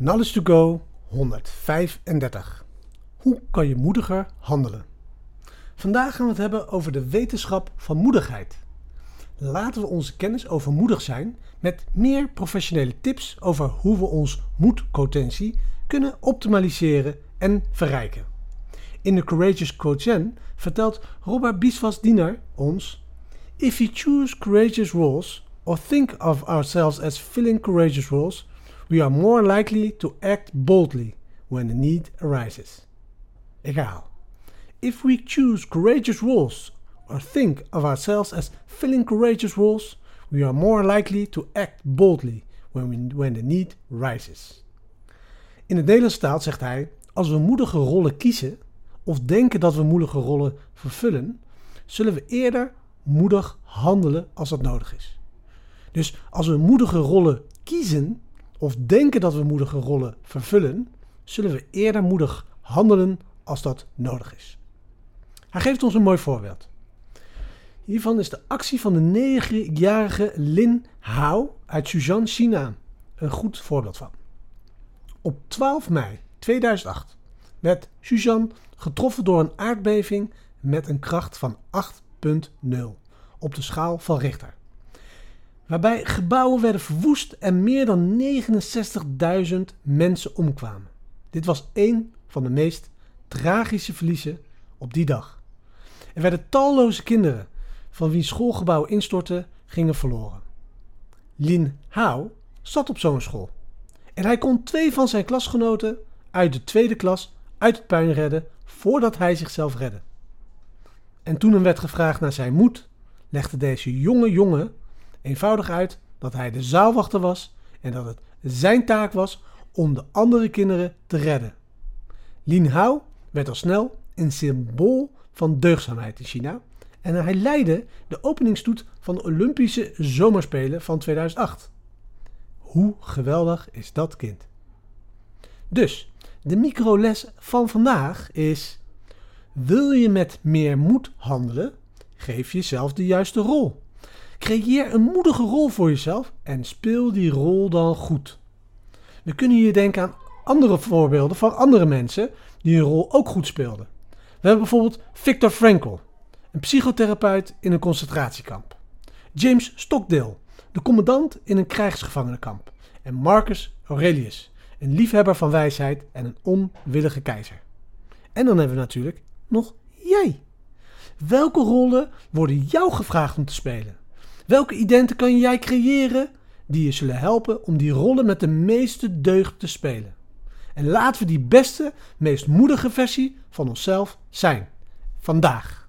Knowledge to Go 135. Hoe kan je moediger handelen? Vandaag gaan we het hebben over de wetenschap van moedigheid. Laten we onze kennis over moedig zijn met meer professionele tips over hoe we ons moedpotentie kunnen optimaliseren en verrijken. In de Courageous Quotient vertelt Robert Biswas Diener ons: If we choose courageous roles or think of ourselves as filling courageous roles, we are more likely to act boldly when the need arises. Ik. If we choose courageous roles or think of ourselves as filling courageous roles, we are more likely to act boldly when, when the need rises. In het Nederlands taal zegt hij: Als we moedige rollen kiezen of denken dat we moedige rollen vervullen, zullen we eerder moedig handelen als dat nodig is. Dus als we moedige rollen kiezen, of denken dat we moedige rollen vervullen, zullen we eerder moedig handelen als dat nodig is. Hij geeft ons een mooi voorbeeld. Hiervan is de actie van de negenjarige Lin Hao uit Suzhou, China, een goed voorbeeld van. Op 12 mei 2008 werd Suzhou getroffen door een aardbeving met een kracht van 8,0 op de schaal van Richter waarbij gebouwen werden verwoest en meer dan 69.000 mensen omkwamen. Dit was één van de meest tragische verliezen op die dag. Er werden talloze kinderen van wie schoolgebouwen instortten gingen verloren. Lin Hao zat op zo'n school en hij kon twee van zijn klasgenoten uit de tweede klas uit het puin redden voordat hij zichzelf redde. En toen hem werd gevraagd naar zijn moed, legde deze jonge jongen eenvoudig uit dat hij de zaalwachter was en dat het zijn taak was om de andere kinderen te redden. Lin Hao werd al snel een symbool van deugdzaamheid in China en hij leidde de openingstoet van de Olympische Zomerspelen van 2008. Hoe geweldig is dat kind? Dus, de microles van vandaag is: wil je met meer moed handelen? Geef jezelf de juiste rol. Creëer een moedige rol voor jezelf en speel die rol dan goed. We kunnen hier denken aan andere voorbeelden van andere mensen die hun rol ook goed speelden. We hebben bijvoorbeeld Viktor Frankl, een psychotherapeut in een concentratiekamp. James Stockdale, de commandant in een krijgsgevangenenkamp. En Marcus Aurelius, een liefhebber van wijsheid en een onwillige keizer. En dan hebben we natuurlijk nog jij. Welke rollen worden jou gevraagd om te spelen? Welke identen kan jij creëren die je zullen helpen om die rollen met de meeste deugd te spelen? En laten we die beste, meest moedige versie van onszelf zijn. Vandaag.